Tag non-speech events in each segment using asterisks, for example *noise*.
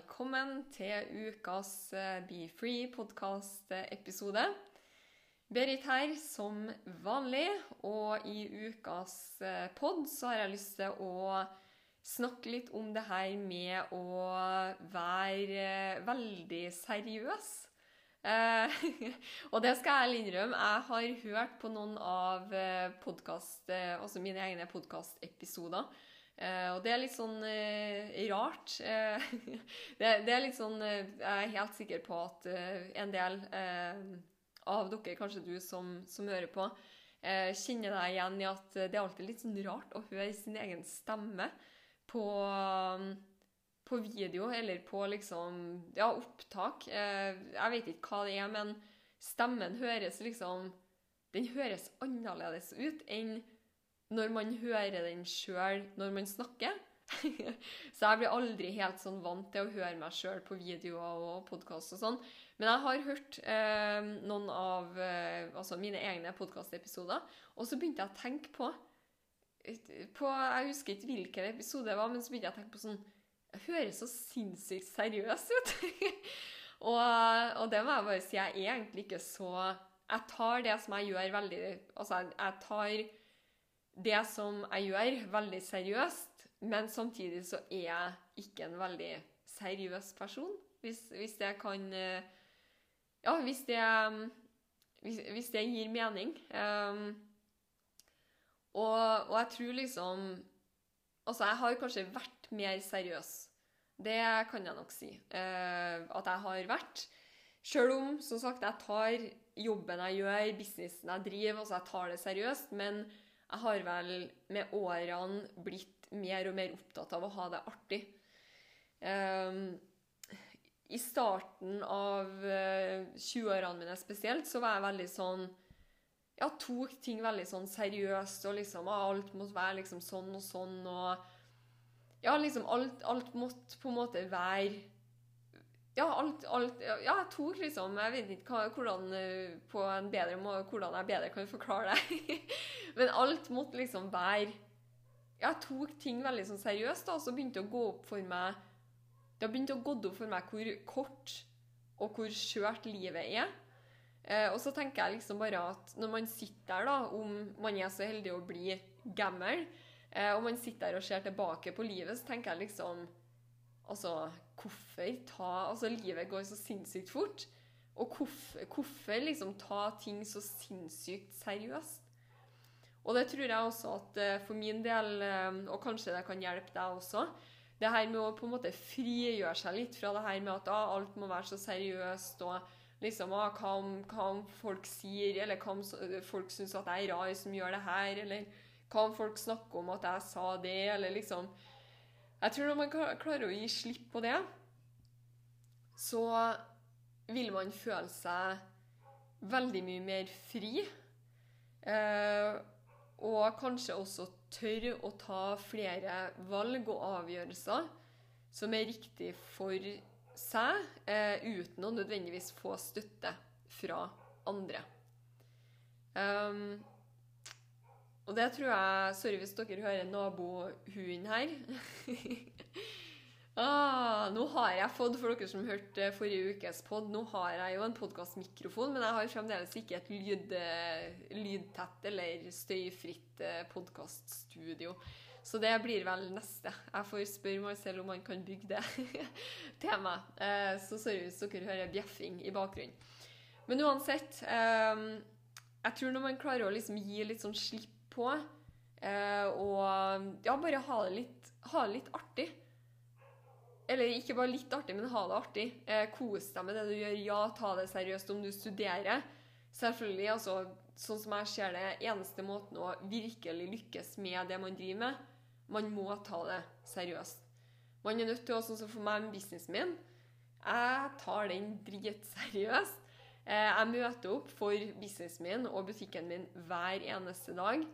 velkommen til ukas eh, Be Free podkast-episode. Berit her som vanlig, og i ukas eh, pod så har jeg lyst til å snakke litt om det her med å være eh, veldig seriøs. *laughs* Og det skal jeg innrømme, jeg har hørt på noen av podkast, altså mine egne podkastepisoder. Eh, og det er litt sånn uh, rart. Uh, *laughs* det, det er litt sånn Jeg er helt sikker på at en del av dere, kanskje du som, som hører på, kjenner deg igjen i at det er alltid litt sånn rart å høre sin egen stemme på, på video eller på liksom Ja, opptak. Jeg vet ikke hva det er, men stemmen høres liksom Den høres annerledes ut enn når man hører den sjøl når man snakker. *laughs* så jeg blir aldri helt sånn vant til å høre meg sjøl på videoer og podkast og sånn. Men jeg har hørt eh, noen av eh, altså mine egne podkastepisoder, og så begynte jeg å tenke på, på Jeg husker ikke hvilken episode det var, men så begynte jeg å tenke på sånn Jeg høres så sinnssykt seriøs ut. *laughs* og, og det må jeg bare si, jeg er egentlig ikke så Jeg tar det som jeg gjør, veldig Altså, jeg, jeg tar det som jeg gjør, veldig seriøst, men samtidig så er jeg ikke en veldig seriøs person, hvis, hvis det kan eh, Ja, hvis det hvis, hvis det gir mening. Um, og, og jeg tror liksom Altså, jeg har kanskje vært mer seriøs. Det kan jeg nok si. uh, at jeg har vært. Sjøl om, som sagt, jeg tar jobben jeg gjør, businessen jeg driver, altså jeg tar det seriøst. Men jeg har vel med årene blitt mer og mer opptatt av å ha det artig. Um, I starten av uh, 20-årene mine spesielt, så var jeg veldig sånn Ja, tok ting veldig sånn seriøst, og liksom ah, alt måtte være liksom sånn og sånn, og Ja, liksom alt, alt måtte på en måte være ja, alt, alt, ja, jeg tok liksom Jeg vet ikke hva, hvordan, eh, på en bedre måte, hvordan jeg bedre kan forklare det. *laughs* Men alt måtte liksom være Jeg tok ting veldig sånn seriøst, da, og så begynte det å gå opp for meg Det har begynt å gå opp for meg hvor kort og hvor skjørt livet er. Eh, og så tenker jeg liksom bare at når man sitter der, da, om man er så heldig å bli gammel, eh, og man sitter der og ser tilbake på livet, så tenker jeg liksom Altså, hvorfor ta Altså, livet går så sinnssykt fort. Og hvorfor, hvorfor liksom ta ting så sinnssykt seriøst? Og det tror jeg også at eh, for min del, eh, og kanskje det kan hjelpe deg også, det her med å på en måte frigjøre seg litt fra det her med at ah, alt må være så seriøst, og liksom ah, hva, om, hva om folk sier, eller hva om folk syns at jeg er rar som gjør det her, eller hva om folk snakker om at jeg sa det, eller liksom Jeg tror når man klarer å gi slipp på det, så vil man føle seg veldig mye mer fri. Eh, og kanskje også tørre å ta flere valg og avgjørelser som er riktig for seg, eh, uten å nødvendigvis få støtte fra andre. Um, og det tror jeg Sorry hvis dere hører nabohunden her. *laughs* ah, nå har jeg fått, for dere som hørte forrige ukes pod, nå har jeg jo en podkastmikrofon, men jeg har fremdeles ikke et lyd, lydtett eller støyfritt eh, podkaststudio. Så det blir vel neste. Jeg får spørre selv om han kan bygge det *laughs* til meg. Eh, så sorry hvis dere hører bjeffing i bakgrunnen. Men uansett eh, Jeg tror når man klarer å liksom gi litt sånn slipp på, eh, og ja, bare ha det litt, ha det litt artig Eller ikke bare litt artig, men ha det artig. Eh, kos deg med det du gjør. Ja, ta det seriøst om du studerer. Selvfølgelig, altså, sånn som jeg ser det, eneste måten å virkelig lykkes med det man driver med, man må ta det seriøst. Man er nødt til å, sånn som for meg med businessen min, jeg tar den dritseriøst. Eh, jeg møter opp for businessen min og butikken min hver eneste dag.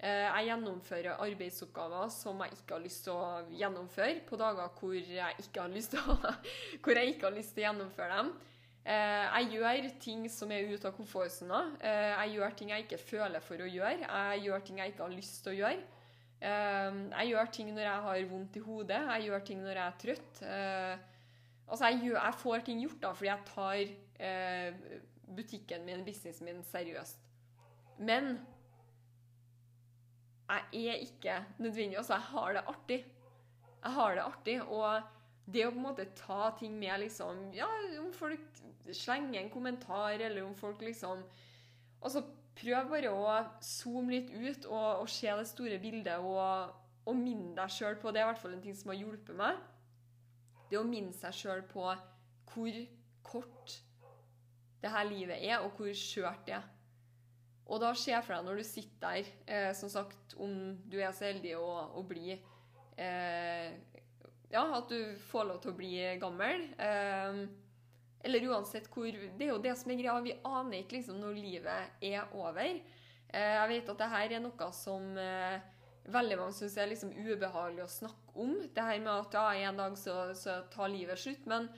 Eh, jeg gjennomfører arbeidsoppgaver som jeg ikke har lyst til å gjennomføre, på dager hvor jeg ikke har lyst til å, *laughs* har lyst til å gjennomføre dem. Eh, jeg gjør ting som er ute av komfortsona. Jeg gjør ting jeg ikke føler for å gjøre. Jeg gjør ting jeg ikke har lyst til å gjøre. Jeg gjør ting når jeg har vondt i hodet. Jeg gjør ting når jeg er trøtt. Altså, jeg, gjør, jeg får ting gjort da, fordi jeg tar eh, butikken min, businessen min, seriøst. Men jeg er ikke nødvendig Altså, jeg har det artig. Jeg har det artig, og det å på en måte ta ting med liksom Ja, om folk slenger en kommentar, eller om folk liksom Altså, prøv bare å zoome litt ut og, og se det store bildet, og, og minne deg sjøl på Det er i hvert fall en ting som har hjulpet meg det å minne seg sjøl på hvor kort det her livet er, og hvor skjørt det er. Og da ser for deg når du sitter der, eh, som sagt, om du er så heldig å, å bli eh, Ja, at du får lov til å bli gammel. Eh, eller uansett hvor Det er jo det som er greia. Vi aner ikke liksom når livet er over. Eh, jeg vet at det her er noe som eh, veldig mange syns er liksom ubehagelig å snakke om. Det her med at ja, en dag så, så tar livet slutt. Men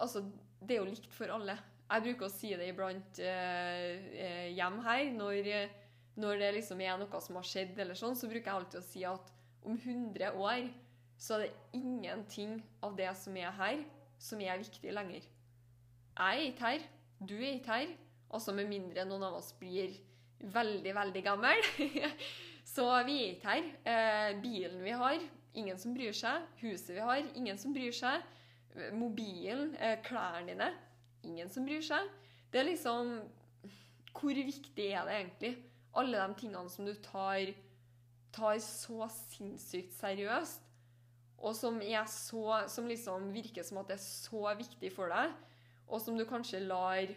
altså, det er jo likt for alle. Jeg bruker å si det iblant eh, eh hjem her. Når, når, det liksom er noe som har skjedd, eller sånn, så bruker jeg alltid å si at om 100 år så er det ingenting av det som er her, som er viktig lenger. Jeg er ikke her. Du er ikke her. Altså med mindre noen av oss blir veldig, veldig gammel. *laughs* Så vi er ikke her. Eh, bilen vi har, ingen som bryr seg. Huset vi har, ingen som bryr seg. Mobilen, eh, klærne dine, ingen som bryr seg. Det er liksom Hvor viktig er det egentlig? Alle de tingene som du tar, tar så sinnssykt seriøst, og som, så, som liksom virker som at det er så viktig for deg, og som du kanskje lar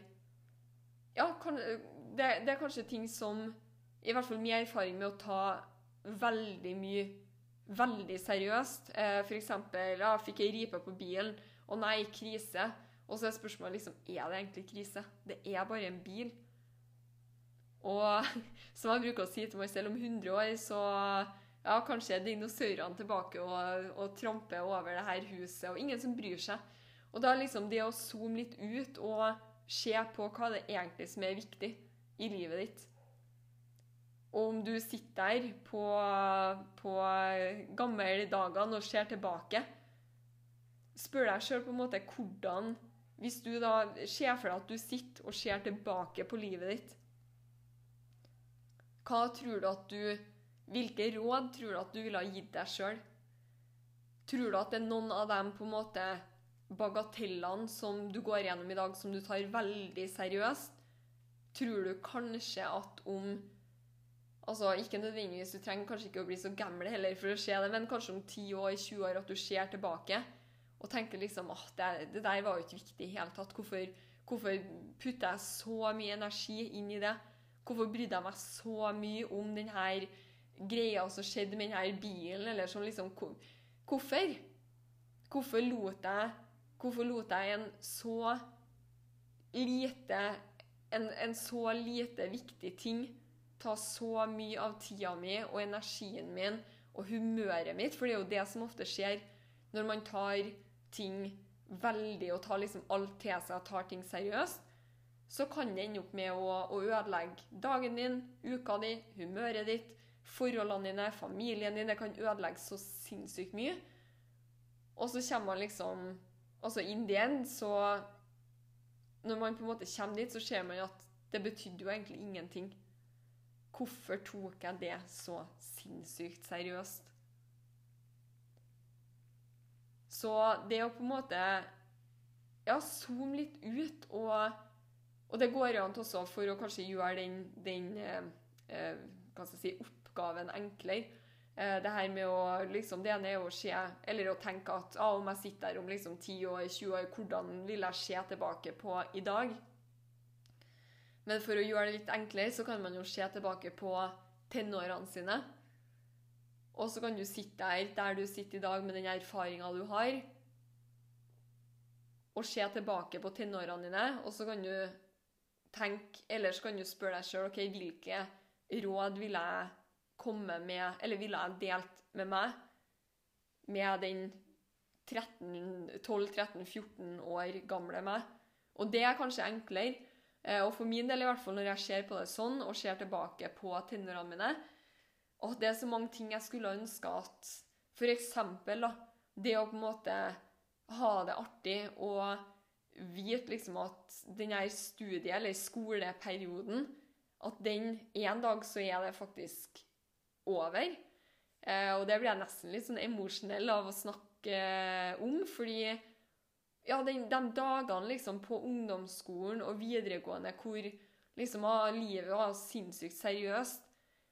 Ja, kan, det, det er kanskje ting som i hvert fall min erfaring med å ta veldig mye veldig seriøst. Eh, eksempel, ja, fikk ei ripe på bilen, og nei, krise. Og så er spørsmålet liksom Er det egentlig krise? Det er bare en bil. Og *laughs* som jeg bruker å si til meg selv om 100 år, så ja, kanskje er dinosaurene tilbake og, og tramper over det her huset, og ingen som bryr seg. Og da liksom det å zoome litt ut og se på hva det egentlig som er viktig i livet ditt. Og om du sitter der på, på gamle dagene og ser tilbake, spør deg sjøl på en måte hvordan Hvis du da ser for deg at du sitter og ser tilbake på livet ditt, hva tror du at du Hvilke råd tror du at du ville ha gitt deg sjøl? Tror du at det er noen av dem på en måte bagatellene som du går gjennom i dag, som du tar veldig seriøst? Tror du kanskje at om Altså, ikke nødvendigvis, Du trenger kanskje ikke å bli så gammel heller for å se det, men kanskje om 10 år, 20 år at du ser tilbake og tenker liksom at det, det, der var jo ikke viktig i hele tatt. Hvorfor, hvorfor putter jeg så mye energi inn i det? Hvorfor brydde jeg meg så mye om denne greia som skjedde med denne bilen? eller sånn liksom, Hvorfor? Hvorfor lot jeg, hvorfor lot jeg en så lite en, en så lite viktig ting ta så mye av tida mi og energien min og humøret mitt, for det er jo det som ofte skjer når man tar ting veldig og tar liksom alt til seg og tar ting seriøst, så kan det ende opp med å, å ødelegge dagen din, uka di, humøret ditt, forholdene dine, familien din. Det kan ødelegge så sinnssykt mye. Og så kommer man liksom Altså in the end, så Når man på en måte kommer dit, så ser man at det betydde jo egentlig ingenting. Hvorfor tok jeg det så sinnssykt seriøst? Så det å på en måte ja, zoome litt ut, og, og det går an også for å kanskje gjøre den, den eh, eh hva skal jeg si, oppgaven enklere. Eh, det her med å liksom, Det ene er å se Eller å tenke at ah, om jeg sitter der om liksom 10 år, 20 år, hvordan vil jeg se tilbake på i dag? Men for å gjøre det litt enklere, så kan man jo se tilbake på tenårene sine. Og så kan du sitte der der du sitter i dag med den erfaringa du har, og se tilbake på tenårene dine, og så kan du tenke Eller så kan du spørre deg sjøl OK, hvilke råd ville jeg komme med Eller ville jeg delt med meg med den 12-13-14 år gamle meg? Og det er kanskje enklere. Eh, og for min del, i hvert fall når jeg ser på det sånn, og ser tilbake på tenårene mine Og det er så mange ting jeg skulle ønske at For eksempel, da. Det å på en måte ha det artig og vite liksom at den her studie- eller skoleperioden At den en dag så er det faktisk over. Eh, og det blir jeg nesten litt sånn emosjonell av å snakke om, fordi ja, de, de dagene liksom på ungdomsskolen og videregående hvor liksom ah, livet var sinnssykt seriøst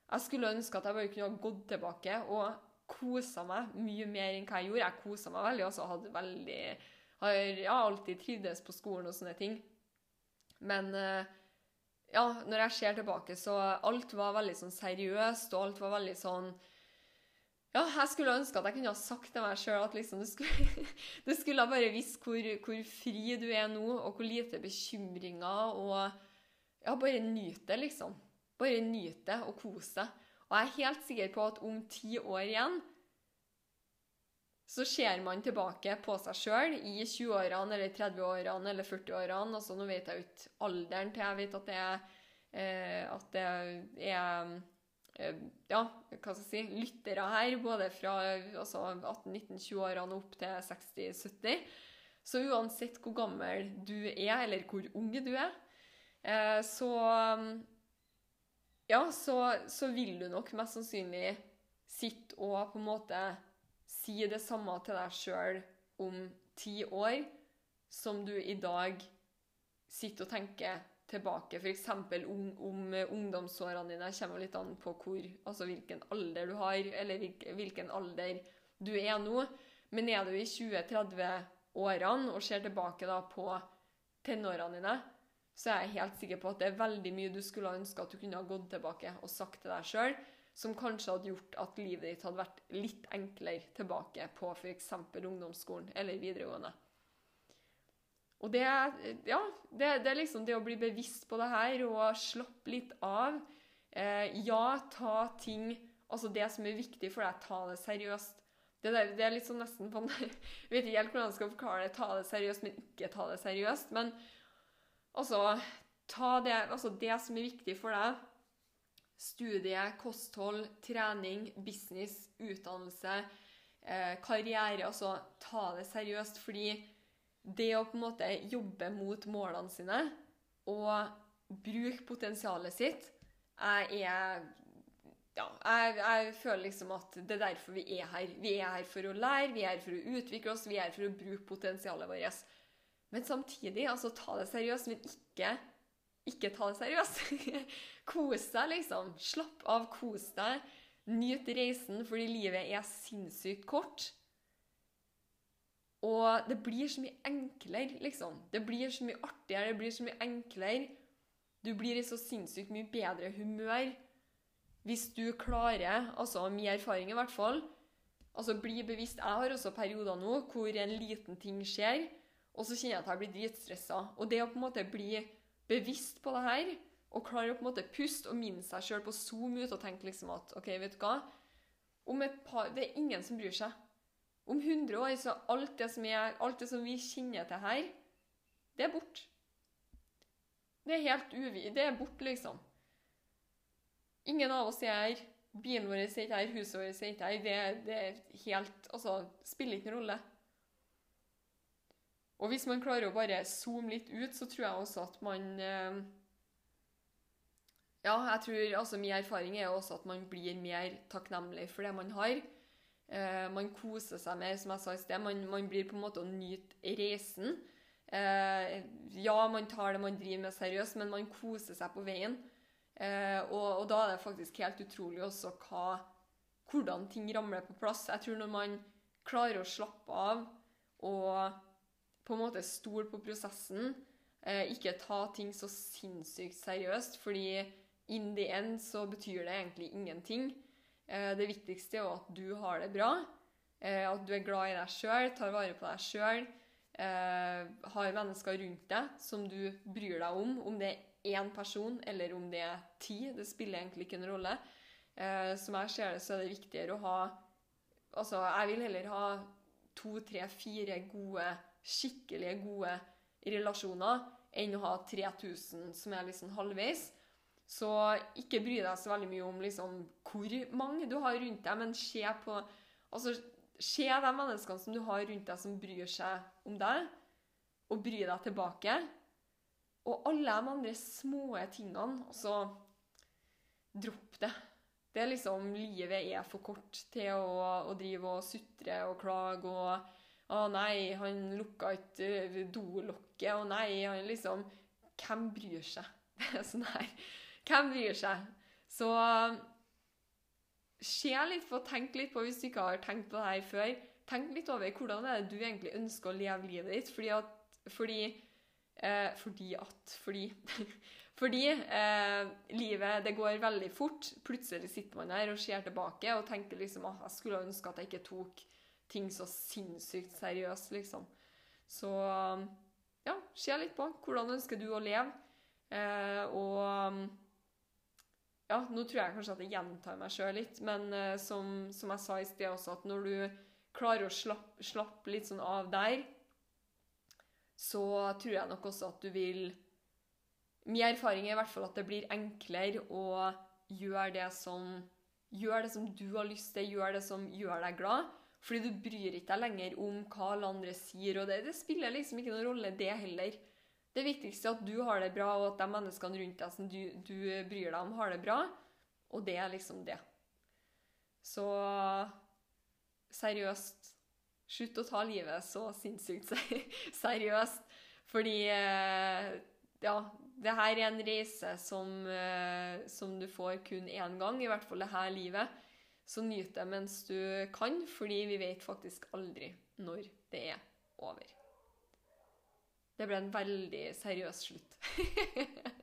Jeg skulle ønske at jeg bare kunne ha gått tilbake og kosa meg mye mer enn hva jeg gjorde. Jeg kosa meg veldig, altså hadde veldig Har ja, alltid trivdes på skolen og sånne ting. Men eh, ja, når jeg ser tilbake, så alt var veldig sånn seriøst, og alt var veldig sånn ja, jeg skulle ønske at jeg kunne ha sagt til meg sjøl at liksom, du, skulle, *laughs* du skulle bare visst hvor, hvor, fri du er nå, og hvor lite bekymringer og Ja, bare nyt det, liksom. Bare nyt det og kos deg. Og jeg er helt sikker på at om ti år igjen så ser man tilbake på seg sjøl i 20-årene eller 30-årene eller 40-årene. altså Nå vet jeg ikke alderen til jeg vet at det er, eh, at det er eh, ja, hva skal jeg si, lyttere her, både fra altså 18-19-20-årene opp til 60-70. Så uansett hvor gammel du er, eller hvor ung du er, eh, så Ja, så, så vil du nok mest sannsynlig sitte og på en måte si det samme til deg sjøl om ti år som du i dag sitter og tenker tilbake. F.eks. Om, om ungdomsårene dine Det kommer litt an på hvor, altså hvilken alder du har, eller hvilken alder du er nå. Men er du i 20-30-årene og ser tilbake da på tenårene dine, så er jeg helt sikker på at det er veldig mye du skulle ønske at du kunne ha gått tilbake og sagt til deg sjøl, som kanskje hadde gjort at livet ditt hadde vært litt enklere tilbake på f.eks. ungdomsskolen eller videregående. Og det, ja, det, det, er liksom det å bli bevisst på det her og slappe litt av. Eh, ja, ta ting Altså det som er viktig for deg, ta det seriøst. Det, der, det er litt sånn nesten på *laughs* Jeg vet ikke helt hvordan jeg skal forklare det. Ta det seriøst, men ikke ta det seriøst. Men altså Ta det, altså det som er viktig for deg. Studie, kosthold, trening, business, utdannelse, eh, karriere. Altså ta det seriøst. Fordi det å på en måte jobbe mot målene sine og bruke potensialet sitt er ja, jeg, jeg, føler liksom at det er derfor vi er her. Vi er her for å lære, vi er her for å utvikle oss, vi er her for å bruke potensialet vårt. Men samtidig, altså ta det seriøst, men ikke, ikke ta det seriøst. *laughs* kos deg, liksom. Slapp av, kos deg. Nyt reisen, fordi livet er sinnssykt kort. Og det blir så mye enklere, liksom. Det blir så mye artigere, det blir så mye enklere. Du blir i så sinnssykt mye bedre humør hvis du klarer, altså min erfaring i hvert fall, altså bli bevisst Jeg har også perioder nå hvor en liten ting skjer, og så kjenner jeg at jeg blir dritstressa. Og det å på en måte bli bevisst på det her, og klare å på en måte puste og minne seg sjøl på zoom ut og tenke liksom at OK, vet du hva Om et par Det er ingen som bryr seg. Om 100 år så alt det som, er, alt det som vi kjenner til her, det er borte. Det er helt uvi... Det er borte, liksom. Ingen av oss er her. Bilen vår er ikke her, huset vårt er ikke her. Det, det er helt Altså, spiller ikke noen rolle. Og hvis man klarer å bare zoome litt ut, så tror jeg også at man eh, Ja, jeg tror altså Min erfaring er også at man blir mer takknemlig for det man har. Eh, man koser seg mer, som jeg sa i sted. Man, man blir på en måte å nyte reisen. Eh, ja, man tar det man driver med seriøst, men man koser seg på veien. Og, og, da er det faktisk helt utrolig også hva, hvordan ting ramler på plass. Jeg tror når man klarer å slappe av og på en måte stole på prosessen, eh, ikke ta ting så sinnssykt seriøst, fordi in the end så betyr det egentlig ingenting. Eh, det viktigste er jo at du har det bra, eh, at du er glad i deg sjøl, tar vare på deg sjøl, eh, har mennesker rundt deg som du bryr deg om, om det er én person eller om det er ti. Det spiller egentlig ikke en rolle. Eh, som jeg ser det, så er det viktigere å ha Altså, jeg vil heller ha to, tre, fire gode, skikkelige gode relasjoner enn å ha 3000 som er liksom halvveis. Så ikke bry deg så veldig mye om liksom hvor mange du har rundt deg, men se på Altså, se de menneskene som du har rundt deg som bryr seg om deg, og bry deg tilbake. Og alle de andre små tingene, altså Dropp det. Det er liksom Livet er for kort til å, å drive og sutre og klage og Å nei, han lukka ikke dolokket. Å nei, han liksom Hvem bryr seg? *laughs* Sånn her. Hvem bryr seg? Så se litt på, tenk litt på, hvis du ikke har tenkt på det her før, tenk litt over hvordan er det du egentlig ønsker å leve livet ditt. Fordi at Fordi eh, Fordi at Fordi *laughs* Fordi eh, livet det går veldig fort. Plutselig sitter man her og ser tilbake og tenker liksom at jeg skulle ønske at jeg ikke tok ting så sinnssykt seriøst, liksom. Så ja, se litt på. Hvordan ønsker du å leve? Eh, og ja, nå tror jeg kanskje at jeg gjentar meg sjøl litt, men eh, som, som, jeg sa i sted også, at når du klarer å slappe, slappe litt sånn av der, så tror jeg nok også at du vil Min erfaring er i hvert fall at det blir enklere å gjøre det som Gjør det som du har lyst til, gjør det som gjør deg glad. Fordi du bryr ikke deg lenger om hva alle andre sier, og det, det spiller liksom ikke noen rolle, det heller. Det viktigste er at du har det bra, og at de menneskene rundt deg som du, du bryr deg om, har det bra. Og det er liksom det. Så seriøst Slutt å ta livet så sinnssykt *laughs* seriøst. Fordi ja, det her er en reise som, som du får kun én gang, i hvert fall det her livet. Så nyt det mens du kan, fordi vi vet faktisk aldri når det er over. Det ble en veldig seriøs slutt. *laughs*